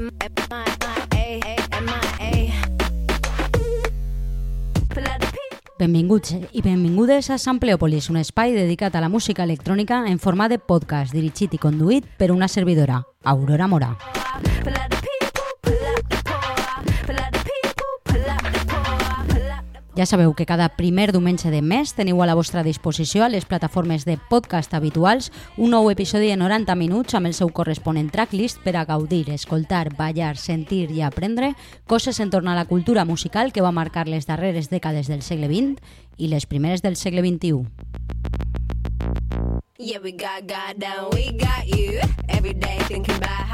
A A. Benvinguts i benvingudes a Sampleopolis, un espai dedicat a la música electrònica en forma de podcast dirigit i conduït per una servidora, Aurora Mora. Ja sabeu que cada primer diumenge de mes teniu a la vostra disposició a les plataformes de podcast habituals un nou episodi de 90 minuts amb el seu corresponent tracklist per a gaudir, escoltar, ballar, sentir i aprendre coses en torno a la cultura musical que va marcar les darreres dècades del segle XX i les primeres del segle XXI. Yeah, we got God down, we got you. Every day thinking about